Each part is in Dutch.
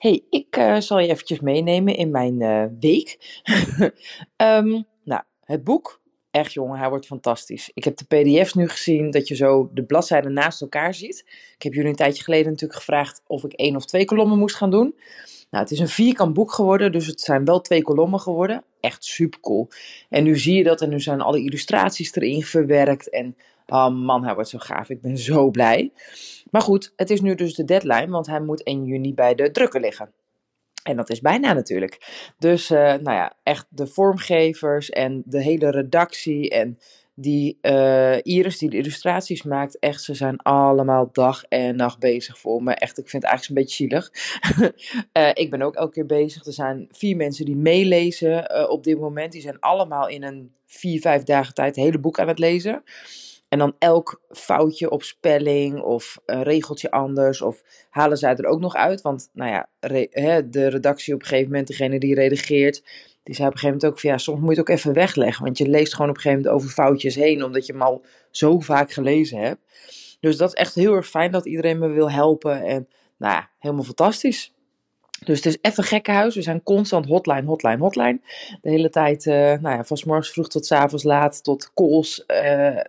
Hey, ik uh, zal je eventjes meenemen in mijn uh, week. um, nou, het boek, echt jongen, hij wordt fantastisch. Ik heb de pdf's nu gezien, dat je zo de bladzijden naast elkaar ziet. Ik heb jullie een tijdje geleden natuurlijk gevraagd of ik één of twee kolommen moest gaan doen. Nou, het is een vierkant boek geworden, dus het zijn wel twee kolommen geworden. Echt super cool. En nu zie je dat en nu zijn alle illustraties erin verwerkt. En oh man, hij wordt zo gaaf. Ik ben zo blij. Maar goed, het is nu dus de deadline, want hij moet 1 juni bij de drukker liggen. En dat is bijna natuurlijk. Dus, uh, nou ja, echt de vormgevers en de hele redactie en die uh, Iris die de illustraties maakt, echt, ze zijn allemaal dag en nacht bezig voor me. Echt, ik vind het eigenlijk een beetje zielig. uh, ik ben ook elke keer bezig. Er zijn vier mensen die meelezen op dit moment. Die zijn allemaal in een vier, vijf dagen tijd het hele boek aan het lezen. En dan elk foutje op spelling of een regeltje anders. Of halen zij er ook nog uit. Want nou ja, hè, de redactie op een gegeven moment, degene die redigeert, die zei op een gegeven moment ook van ja, soms moet je het ook even wegleggen. Want je leest gewoon op een gegeven moment over foutjes heen, omdat je hem al zo vaak gelezen hebt. Dus dat is echt heel erg fijn dat iedereen me wil helpen. En nou ja, helemaal fantastisch. Dus het is even gekkenhuis. We zijn constant hotline, hotline, hotline. De hele tijd, uh, nou ja, van morgens vroeg tot avonds laat, tot calls, uh,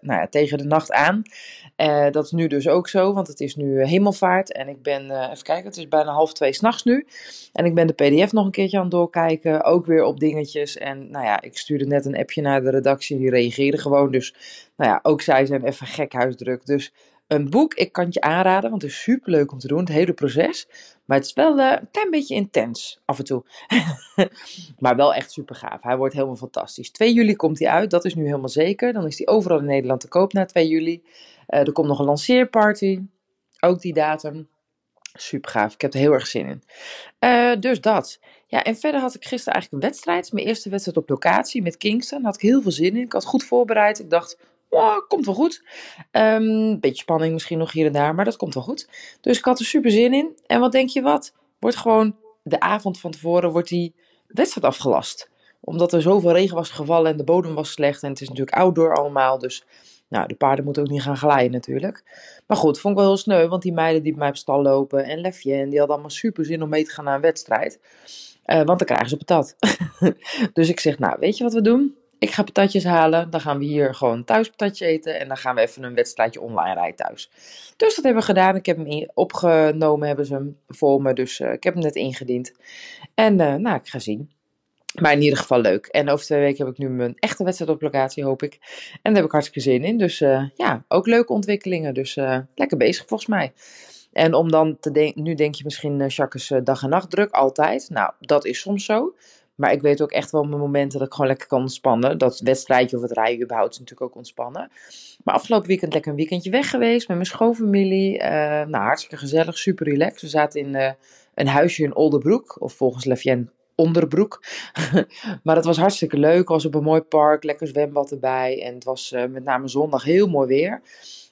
nou ja, tegen de nacht aan. Uh, dat is nu dus ook zo, want het is nu hemelvaart. En ik ben, even kijken, het is bijna half twee s'nachts nu. En ik ben de pdf nog een keertje aan het doorkijken, ook weer op dingetjes. En nou ja, ik stuurde net een appje naar de redactie, die reageerde gewoon. Dus nou ja, ook zij zijn even gekhuisdruk. Dus een boek, ik kan het je aanraden, want het is super leuk om te doen, het hele proces. Maar het is wel uh, een klein beetje intens af en toe. maar wel echt super gaaf. Hij wordt helemaal fantastisch. 2 juli komt hij uit, dat is nu helemaal zeker. Dan is hij overal in Nederland te koop na 2 juli. Uh, er komt nog een lanceerparty, ook die datum. Super gaaf, ik heb er heel erg zin in. Uh, dus dat. Ja, en verder had ik gisteren eigenlijk een wedstrijd. Mijn eerste wedstrijd op locatie met Kingston. Daar had ik heel veel zin in. Ik had goed voorbereid. Ik dacht, komt wel goed. Um, beetje spanning misschien nog hier en daar, maar dat komt wel goed. Dus ik had er super zin in. En wat denk je wat? Wordt gewoon de avond van tevoren wordt die wedstrijd afgelast. Omdat er zoveel regen was gevallen en de bodem was slecht. En het is natuurlijk outdoor allemaal, dus nou, de paarden moeten ook niet gaan glijden natuurlijk. Maar goed, vond ik wel heel sneu, want die meiden die bij mij op stal lopen en Lefje, die hadden allemaal super zin om mee te gaan naar een wedstrijd. Uh, want dan krijgen ze patat. dus ik zeg, nou, weet je wat we doen? Ik ga patatjes halen. Dan gaan we hier gewoon thuis patatje eten. En dan gaan we even een wedstrijdje online rijden thuis. Dus dat hebben we gedaan. Ik heb hem opgenomen, hebben ze hem voor me. Dus uh, ik heb hem net ingediend. En uh, nou, ik ga zien. Maar in ieder geval leuk. En over twee weken heb ik nu mijn echte wedstrijd op locatie, hoop ik. En daar heb ik hartstikke zin in. Dus uh, ja, ook leuke ontwikkelingen. Dus lekker bezig volgens mij. En om dan te denken, nu denk je misschien, uh, Jacques, dag en nacht druk, altijd. Nou, dat is soms zo. Maar ik weet ook echt wel mijn momenten dat ik gewoon lekker kan ontspannen. Dat wedstrijdje of het rijden überhaupt is natuurlijk ook ontspannen. Maar afgelopen weekend lekker een weekendje weg geweest met mijn schoonfamilie. Uh, hartstikke gezellig, super relaxed. We zaten in uh, een huisje in Olderbroek, of volgens Lefjen Onderbroek. maar het was hartstikke leuk. Was op een mooi park, lekker zwembad erbij. En het was uh, met name zondag heel mooi weer.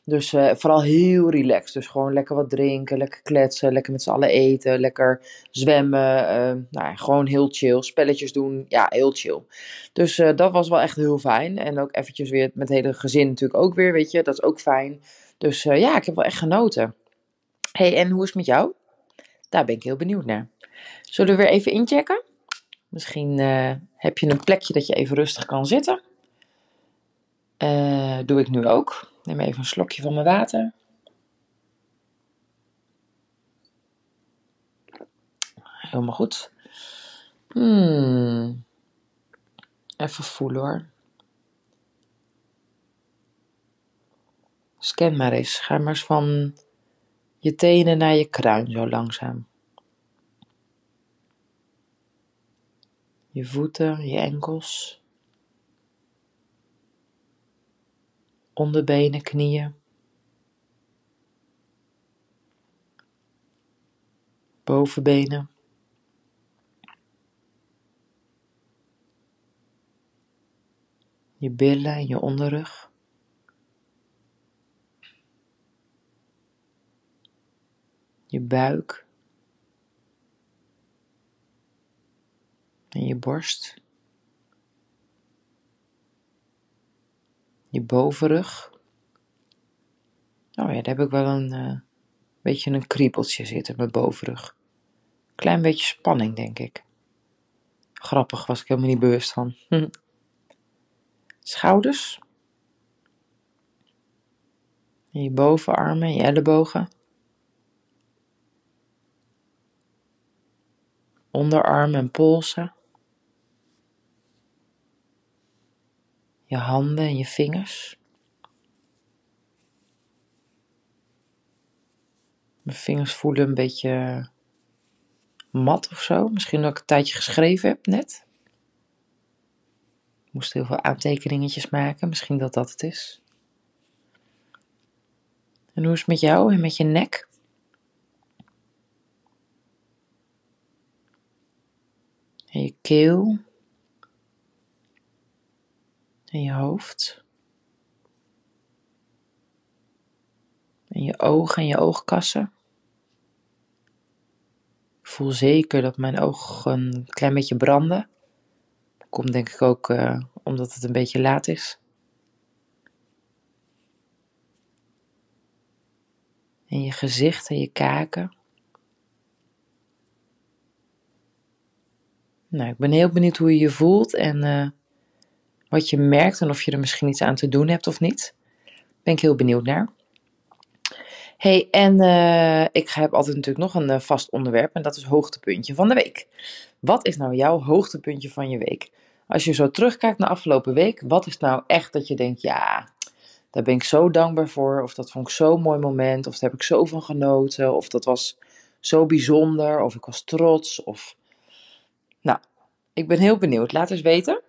Dus uh, vooral heel relaxed. Dus gewoon lekker wat drinken, lekker kletsen, lekker met z'n allen eten, lekker zwemmen. Uh, nou ja, gewoon heel chill. Spelletjes doen, ja, heel chill. Dus uh, dat was wel echt heel fijn. En ook eventjes weer met het hele gezin natuurlijk ook weer, weet je. Dat is ook fijn. Dus ja, ik heb wel echt genoten. hey, en hoe is het met jou? Daar ben ik heel benieuwd naar. Zullen we weer even inchecken? Misschien heb je een plekje dat je even rustig kan zitten. Doe ik nu ook. Neem even een slokje van mijn water. Helemaal goed. Hmm. Even voelen hoor. Scan maar eens. Ga maar eens van je tenen naar je kruin zo langzaam. Je voeten, je enkels. onderbenen, knieën. Bovenbenen. Je billen en je onderrug. Je buik. En je borst. Je bovenrug. Oh ja, daar heb ik wel een uh, beetje een kriebeltje zitten, mijn bovenrug. Klein beetje spanning, denk ik. Grappig, was ik helemaal niet bewust van. Schouders. Je bovenarmen en je ellebogen. Onderarmen en polsen. Je handen en je vingers. Mijn vingers voelen een beetje mat of zo. Misschien dat ik een tijdje geschreven heb net. Ik moest heel veel aantekeningetjes maken. Misschien dat dat het is. En hoe is het met jou en met je nek? En je keel. En je hoofd. En je ogen en je oogkassen voel zeker dat mijn ogen een klein beetje branden. Komt denk ik ook uh, omdat het een beetje laat is. En je gezicht en je kaken. Nou, ik ben heel benieuwd hoe je je voelt en uh, wat je merkt en of je er misschien iets aan te doen hebt of niet. Ben ik heel benieuwd naar hey, en uh, ik heb altijd natuurlijk nog een uh, vast onderwerp en dat is hoogtepuntje van de week. Wat is nou jouw hoogtepuntje van je week? Als je zo terugkijkt naar afgelopen week, wat is nou echt dat je denkt, ja, daar ben ik zo dankbaar voor, of dat vond ik zo'n mooi moment, of daar heb ik zo van genoten, of dat was zo bijzonder, of ik was trots, of... Nou, ik ben heel benieuwd. Laat eens weten.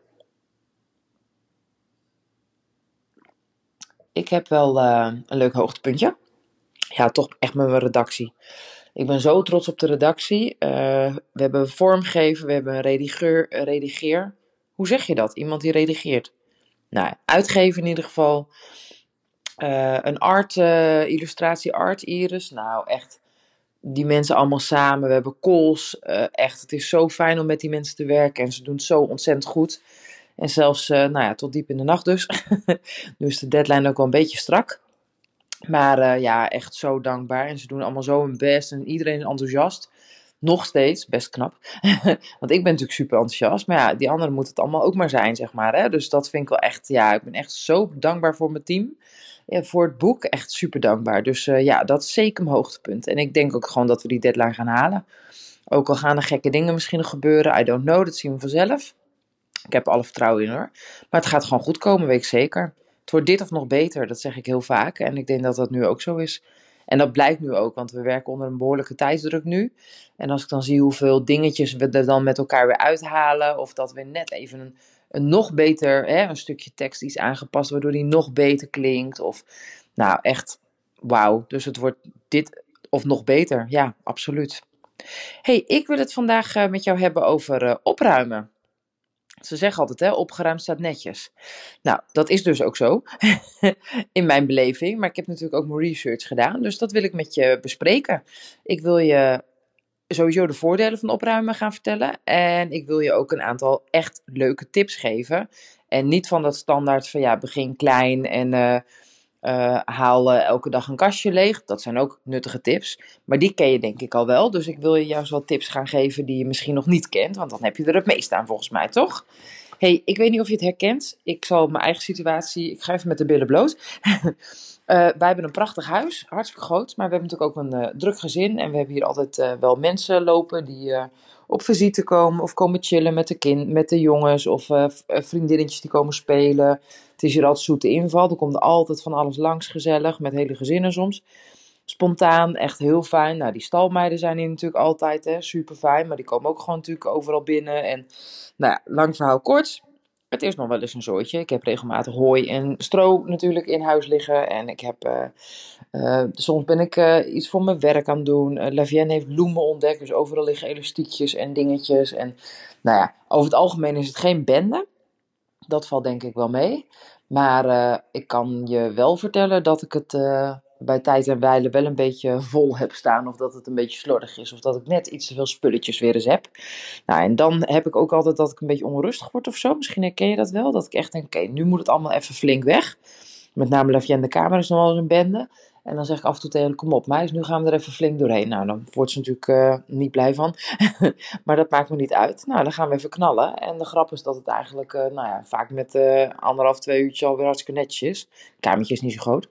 Ik heb wel uh, een leuk hoogtepuntje ja, toch echt met mijn redactie. Ik ben zo trots op de redactie. Uh, we hebben vormgeven, we hebben een redigeur, redigeer. Hoe zeg je dat? Iemand die redigeert. Nou, uitgeven in ieder geval. Uh, een art, illustratie art iris. Nou, echt. Die mensen allemaal samen. We hebben calls. echt, het is zo fijn om met die mensen te werken. En ze doen het zo ontzettend goed. En zelfs, nou ja, tot diep in de nacht dus. nu is de deadline ook wel een beetje strak. Maar uh, ja, echt zo dankbaar. En ze doen allemaal zo hun best en iedereen enthousiast. Nog steeds, best knap. Want ik ben natuurlijk super enthousiast. Maar ja, die anderen moeten het allemaal ook maar zijn, zeg maar. Hè? Dus dat vind ik wel echt, ja, ik ben echt zo dankbaar voor mijn team. Ja, voor het boek, echt super dankbaar. Dus uh, ja, dat is zeker mijn hoogtepunt. En ik denk ook gewoon dat we die deadline gaan halen. Ook al gaan er gekke dingen misschien nog gebeuren, I don't know, dat zien we vanzelf. Ik heb alle vertrouwen in hoor. Maar het gaat gewoon goed komen, weet ik zeker het wordt dit of nog beter. Dat zeg ik heel vaak. En ik denk dat dat nu ook zo is. En dat blijkt nu ook, want we werken onder een behoorlijke tijdsdruk nu. En als ik dan zie hoeveel dingetjes we er dan met elkaar weer uithalen, of dat we net even een, een nog beter, hè, een stukje tekst iets aangepast, waardoor die nog beter klinkt. Of, nou, echt, wauw. Dus het wordt dit of nog beter. Ja, absoluut. hey, ik wil het vandaag uh, met jou hebben over uh, opruimen. Ze zeggen altijd, hè, opgeruimd staat netjes. Nou, dat is dus ook zo, in mijn beleving. Maar ik heb natuurlijk ook mijn research gedaan, dus dat wil ik met je bespreken. Ik wil je sowieso de voordelen van opruimen gaan vertellen. En ik wil je ook een aantal echt leuke tips geven. En niet van dat standaard van ja, begin klein en uh, uh, haal elke dag een kastje leeg. Dat zijn ook nuttige tips. Maar die ken je denk ik al wel. Dus ik wil je juist wat tips gaan geven die je misschien nog niet kent. Want dan heb je er het meest aan volgens mij, toch? hey, ik weet niet of je het herkent. Ik zal mijn eigen situatie... Ik ga even met de billen bloot. uh, wij hebben een prachtig huis. Hartstikke groot. Maar we hebben natuurlijk ook een druk gezin. En we hebben hier altijd wel mensen lopen die op visite komen of komen chillen met de, kind, met de jongens of uh, vriendinnetjes die komen spelen. Het is hier altijd zoete inval. Er komt altijd van alles langs gezellig, met hele gezinnen soms. Spontaan, echt heel fijn. Nou, die stalmeiden zijn hier natuurlijk altijd hè, super fijn, maar die komen ook gewoon natuurlijk overal binnen. En nou ja, lang verhaal kort. Het is nog wel eens een zooitje. Ik heb regelmatig hooi en stro natuurlijk in huis liggen. En ik heb, uh, uh, soms ben ik uh, iets voor mijn werk aan het doen. Uh, Lavienne heeft bloemen ontdekt, dus overal liggen elastiekjes en dingetjes. En nou ja, over het algemeen is het geen bende. Dat valt denk ik wel mee. Maar eh, ik kan je wel vertellen dat ik het eh, bij tijd en wijle wel een beetje vol heb staan. Of dat het een beetje slordig is. Of dat ik net iets te veel spulletjes weer eens heb. Nou, en dan heb ik ook altijd dat ik een beetje onrustig word of zo. Misschien herken je dat wel. Dat ik echt denk, oké, nu moet het allemaal even flink weg. Met name Lafje en de Kamer is nog wel eens een bende. En dan zeg ik af en toe tegen kom op meis, nu gaan we er even flink doorheen. Nou, dan wordt ze natuurlijk uh, niet blij van. maar dat maakt me niet uit. Nou, dan gaan we even knallen. En de grap is dat het eigenlijk, uh, nou ja, vaak met uh, anderhalf, twee uurtjes alweer hartstikke netjes is. Kamertje is niet zo groot.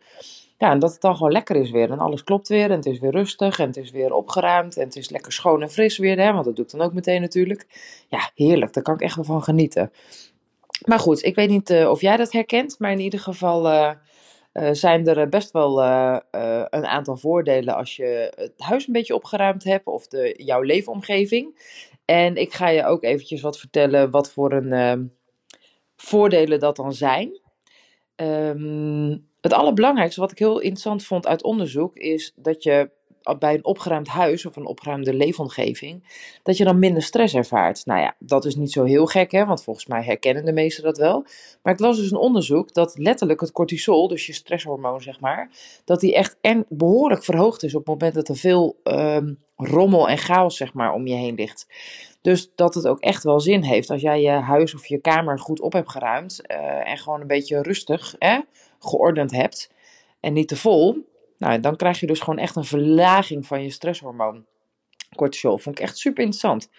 Ja, en dat het dan gewoon lekker is weer. En alles klopt weer. En het is weer rustig. En het is weer opgeruimd. En het is lekker schoon en fris weer. Hè, want dat doe ik dan ook meteen natuurlijk. Ja, heerlijk. Daar kan ik echt wel van genieten. Maar goed, ik weet niet of jij dat herkent. Maar in ieder geval uh, zijn er best wel uh, een aantal voordelen als je het huis een beetje opgeruimd hebt of de, jouw leefomgeving. En ik ga je ook eventjes wat vertellen wat voor een ehm, voordelen dat dan zijn. Um, het allerbelangrijkste wat ik heel interessant vond uit onderzoek is dat je bij een opgeruimd huis of een opgeruimde leefomgeving, dat je dan minder stress ervaart. Nou ja, dat is niet zo heel gek, hè, want volgens mij herkennen de meesten dat wel. Maar ik las dus een onderzoek dat letterlijk het cortisol, dus je stresshormoon zeg maar, dat die echt en behoorlijk verhoogd is op het moment dat er veel um, rommel en chaos zeg maar om je heen ligt. Dus dat het ook echt wel zin heeft als jij je huis of je kamer goed op hebt geruimd uh, en gewoon een beetje rustig, hè, geordend hebt en niet te vol nou, dan krijg je dus gewoon echt een verlaging van je stresshormoon. Cortisol. Vond ik echt super interessant.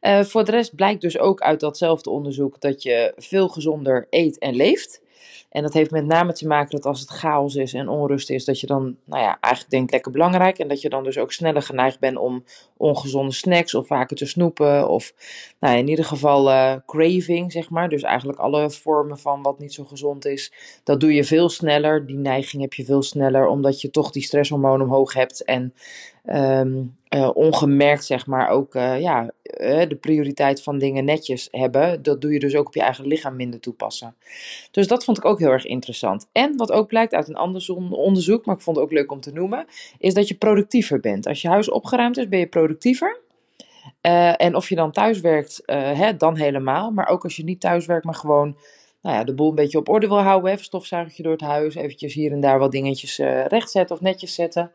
Uh, voor de rest blijkt dus ook uit datzelfde onderzoek dat je veel gezonder eet en leeft. En dat heeft met name te maken dat als het chaos is en onrust is, dat je dan, nou ja, eigenlijk denkt lekker belangrijk. En dat je dan dus ook sneller geneigd bent om ongezonde snacks of vaker te snoepen. Of nou, in ieder geval uh, craving, zeg maar. Dus eigenlijk alle vormen van wat niet zo gezond is. Dat doe je veel sneller. Die neiging heb je veel sneller, omdat je toch die stresshormoon omhoog hebt. En um, uh, ongemerkt, zeg maar, ook uh, ja, uh, de prioriteit van dingen netjes hebben. Dat doe je dus ook op je eigen lichaam minder toepassen. Dus dat vond ik ook heel erg interessant. En wat ook blijkt uit een ander onderzoek, maar ik vond het ook leuk om te noemen, is dat je productiever bent. Als je huis opgeruimd is, ben je productiever. en of je dan thuis werkt, hè, dan helemaal. Maar ook als je niet thuis werkt, maar gewoon nou ja, de boel een beetje op orde wil houden. Even stofzuigertje door het huis. Eventjes hier en daar wat dingetjes uh, rechtzetten of netjes zetten.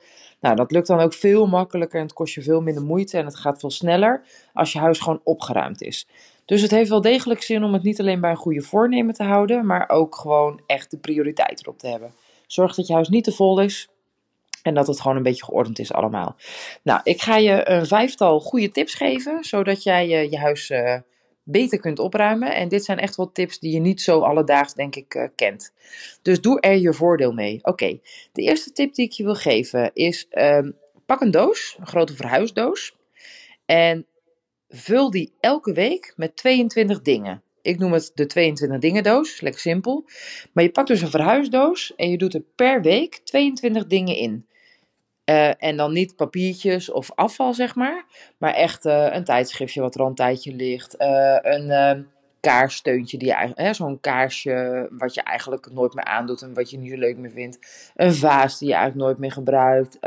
Nou, dat lukt dan ook veel makkelijker en het kost je veel minder moeite. En het gaat veel sneller als je huis gewoon opgeruimd is. Dus het heeft wel degelijk zin om het niet alleen bij een goede voornemen te houden. Maar ook gewoon echt de prioriteit erop te hebben. Zorg dat je huis niet te vol is. En dat het gewoon een beetje geordend is allemaal. Nou, ik ga je een vijftal goede tips geven. Zodat jij uh, je huis... Uh, beter kunt opruimen. En dit zijn echt wel tips die je niet zo alledaags, denk ik, uh, kent. Dus doe er je voordeel mee. Oké, de eerste tip die ik je wil geven is: um, pak een doos, een grote verhuisdoos. En vul die elke week met 22 dingen. Ik noem het de 22 dingen doos, lekker simpel. Maar je pakt dus een verhuisdoos en je doet er per week 22 dingen in. Uh, en dan niet papiertjes of afval, zeg maar. Maar echt uh, een tijdschriftje wat er al een tijdje ligt. Uh, een ehm, kaarssteuntje, die je, zo'n kaarsje wat je eigenlijk nooit meer aandoet en wat je niet zo leuk meer vindt. Een vaas die je eigenlijk nooit meer gebruikt.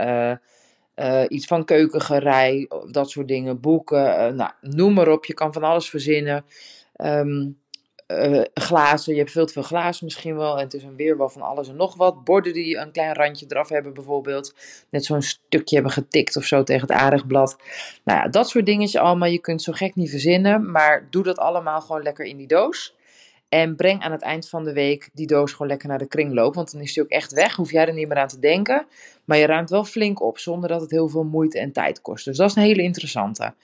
iets van keukengerei, dat soort dingen. Boeken, nou, noem maar op. Je kan van alles verzinnen. Um, uh, glazen. Je hebt veel te veel glazen misschien wel. En het is een weerwar van alles en nog wat. Borden die een klein randje eraf hebben bijvoorbeeld. Net zo'n stukje hebben getikt of zo tegen het aardigblad. Nou ja, dat soort dingetjes allemaal. Je kunt zo gek niet verzinnen. Maar doe dat allemaal gewoon lekker in die doos. En breng aan het eind van de week die doos gewoon lekker naar de kringloop. Want dan is die ook echt weg. Hoef jij er niet meer aan te denken. Maar je ruimt wel flink op. Zonder dat het heel veel moeite en tijd kost. Dus dat is een hele interessante.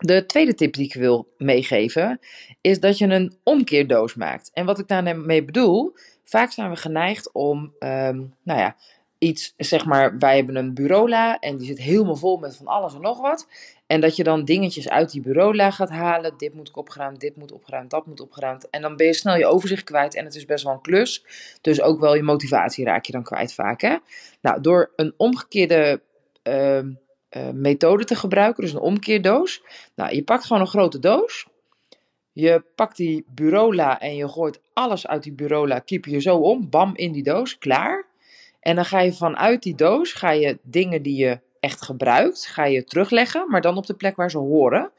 De tweede tip die ik wil meegeven is dat je een omkeerdoos maakt. En wat ik daarmee bedoel, vaak zijn we geneigd om, um, nou ja, iets, zeg maar, wij hebben een bureaula en die zit helemaal vol met van alles en nog wat. En dat je dan dingetjes uit die bureaula gaat halen. Dit moet ik opgeruimd, dit moet opgeruimd, dat moet opgeruimd. En dan ben je snel je overzicht kwijt en het is best wel een klus. Dus ook wel je motivatie raak je dan kwijt vaak. Hè? Nou, door een omgekeerde uh, uh, methode te gebruiken, dus een omkeerdoos. Nou, je pakt gewoon een grote doos. Je pakt die bureaula en je gooit alles uit die bureaula, kiep je zo om, bam, in die doos, klaar. En dan ga je vanuit die doos, ga je dingen die je echt gebruikt, ga je terugleggen, maar dan op de plek waar ze horen.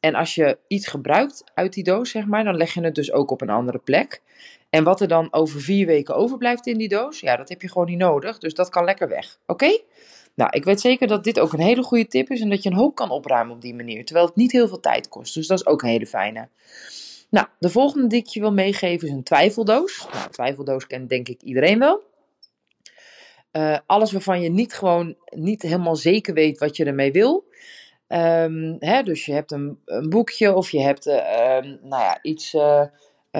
En als je iets gebruikt uit die doos, zeg maar, dan leg je het dus ook op een andere plek. En wat er dan over vier weken overblijft in die doos, ja, dat heb je gewoon niet nodig. Dus dat kan lekker weg. Oké? Nou, ik weet zeker dat dit ook een hele goede tip is en dat je een hoop kan opruimen op die manier. Terwijl het niet heel veel tijd kost. Dus dat is ook een hele fijne. Nou, de volgende die ik je wil meegeven is een twijfeldoos. Nou, twijfeldoos kent denk ik iedereen wel. Uh, alles waarvan je niet gewoon niet helemaal zeker weet wat je ermee wil. Um, hè, dus je hebt een, een, boekje of je hebt uh, nou ja, iets uh,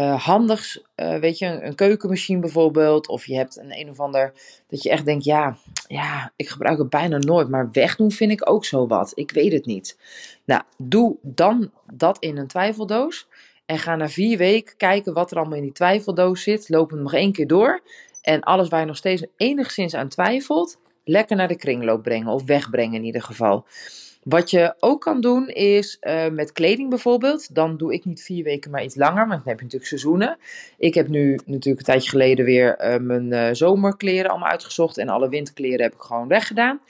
handigs, weet je, een, een, keukenmachine bijvoorbeeld. Of je hebt een een of ander dat je echt denkt, ja, ja, ik gebruik het bijna nooit. Maar wegdoen vind ik ook zo wat. Ik weet het niet. Nou, doe dan dat in een twijfeldoos. En ga na vier weken kijken wat er allemaal in die twijfeldoos zit. Loop hem nog één keer door. En alles waar je nog steeds enigszins aan twijfelt, lekker naar de kringloop brengen of wegbrengen in ieder geval. Wat je ook kan doen is uh, met kleding bijvoorbeeld. Dan doe ik niet vier weken, maar iets langer. Want dan heb je natuurlijk seizoenen. Ik heb nu natuurlijk een tijdje geleden weer uh, mijn uh, zomerkleren allemaal uitgezocht. En alle winterkleren heb ik gewoon weggedaan.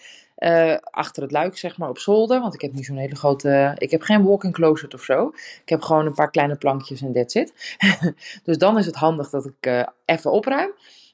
achter het luik, zeg maar, op zolder. Want ik heb niet zo'n hele grote. Ik heb geen walk-in closet of zo. Ik heb gewoon een paar kleine plankjes en that's it. dus dan is het handig dat ik even opruim.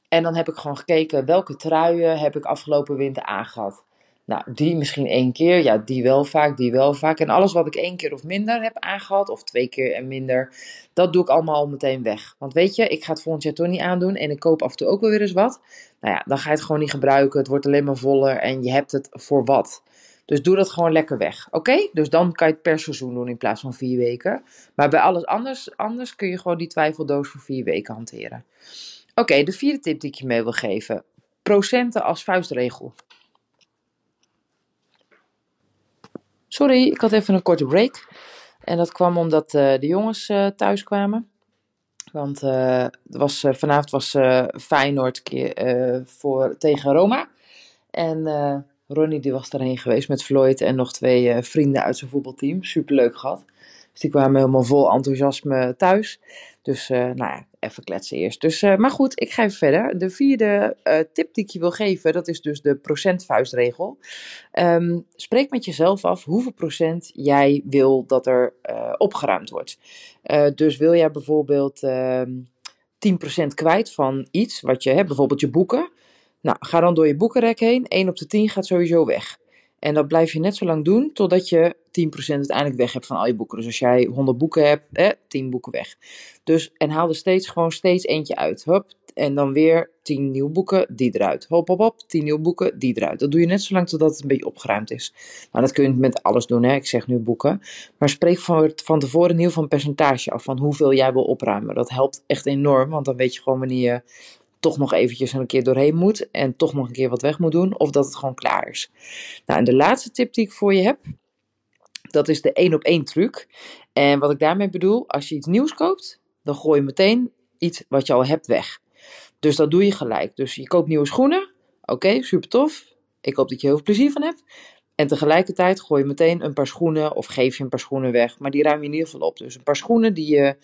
En dan heb ik gewoon gekeken welke truien heb ik afgelopen winter aangehad. Nou, die misschien één keer, ja, die wel vaak, die wel vaak. En alles wat ik één keer of minder heb aangehad, of twee keer en minder, dat doe ik allemaal meteen weg. Want weet je, ik ga het volgend jaar toch niet aandoen en ik koop af en toe ook wel weer eens wat. Nou ja, dan ga je het gewoon niet gebruiken, het wordt alleen maar voller en je hebt het voor wat. Dus doe dat gewoon lekker weg. Oké? Dus dan kan je het per seizoen doen in plaats van vier weken. Maar bij alles anders, anders kun je gewoon die twijfeldoos voor vier weken hanteren. Oké, de vierde tip die ik je mee wil geven. Procenten als vuistregel. Sorry, ik had even een korte break. En dat kwam omdat uh, de jongens uh, thuis kwamen. Want uh, was, vanavond was Feyenoord keer, voor, tegen Roma. En Ronnie die was daarheen geweest met Floyd en nog twee vrienden uit zijn voetbalteam. Superleuk gehad. Dus die kwamen helemaal vol enthousiasme thuis. Dus nou ja, even kletsen eerst. Dus, uh, maar goed, ik ga even verder. De vierde uh, tip die ik je wil geven, dat is dus de procentvuistregel. Um, spreek met jezelf af hoeveel procent jij wil dat er opgeruimd wordt. dus wil jij bijvoorbeeld 10% ehm, kwijt van iets, wat je hebt, bijvoorbeeld je boeken. Nou, ga dan door je boekenrek heen. 1 op de 10 gaat sowieso weg. En dat blijf je net zo lang doen totdat je 10% uiteindelijk weg hebt van al je boeken. Dus als jij 100 boeken hebt, eh, 10 boeken weg. Dus, en haal er steeds gewoon steeds eentje uit. Hop, en dan weer 10 nieuwe boeken, die eruit. Hop, hop, hop, 10 nieuwe boeken, die eruit. Dat doe je net zo lang totdat het een beetje opgeruimd is. Nou, dat kun je met alles doen, hè. Ik zeg nu boeken. Maar spreek van, van tevoren in ieder geval een percentage af van hoeveel jij wil opruimen. Dat helpt echt enorm, want dan weet je gewoon wanneer je toch nog eventjes een keer doorheen moet en toch nog een keer wat weg moet doen, of dat het gewoon klaar is. Nou, en de laatste tip die ik voor je heb, dat is de één op één truc. En wat ik daarmee bedoel, als je iets nieuws koopt, dan gooi je meteen iets wat je al hebt weg. Dus dat doe je gelijk. Dus je koopt nieuwe schoenen, oké, super tof. Ik hoop dat je heel veel plezier van hebt. En tegelijkertijd gooi je meteen een paar schoenen of geef je een paar schoenen weg. Maar die ruim je in ieder geval op. Dus een paar schoenen die je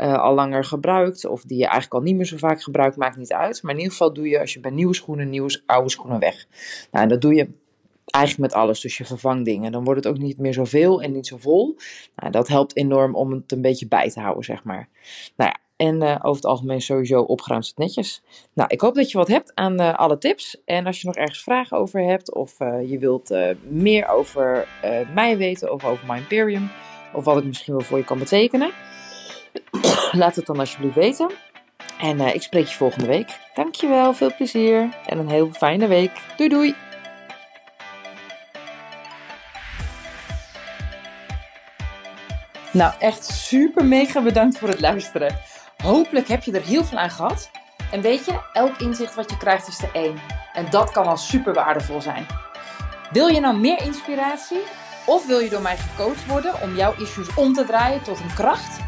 uh, al langer gebruikt. Of die je eigenlijk al niet meer zo vaak gebruikt, maakt niet uit. Maar in ieder geval doe je als je bij nieuwe schoenen, nieuwe oude schoenen weg. Nou, en dat doe je eigenlijk met alles. Dus je vervangt dingen. Dan wordt het ook niet meer zoveel en niet zo vol. Nou, dat helpt enorm om het een beetje bij te houden, zeg maar. Nou ja, en uh, over het algemeen sowieso opgeruimd het netjes. Nou, ik hoop dat je wat hebt aan uh, alle tips. En als je nog ergens vragen over hebt, of je wilt meer over mij weten, of over My Imperium, of wat ik misschien wel voor je kan betekenen, laat het dan alsjeblieft weten. En ik spreek je volgende week. Dankjewel, veel plezier en een heel fijne week. Doei doei! Nou, echt super mega bedankt voor het luisteren. Hopelijk heb je er heel veel aan gehad. En weet je, elk inzicht wat je krijgt is er één. En dat kan al super waardevol zijn. Wil je nou meer inspiratie? Of wil je door mij gecoacht worden om jouw issues om te draaien tot een kracht?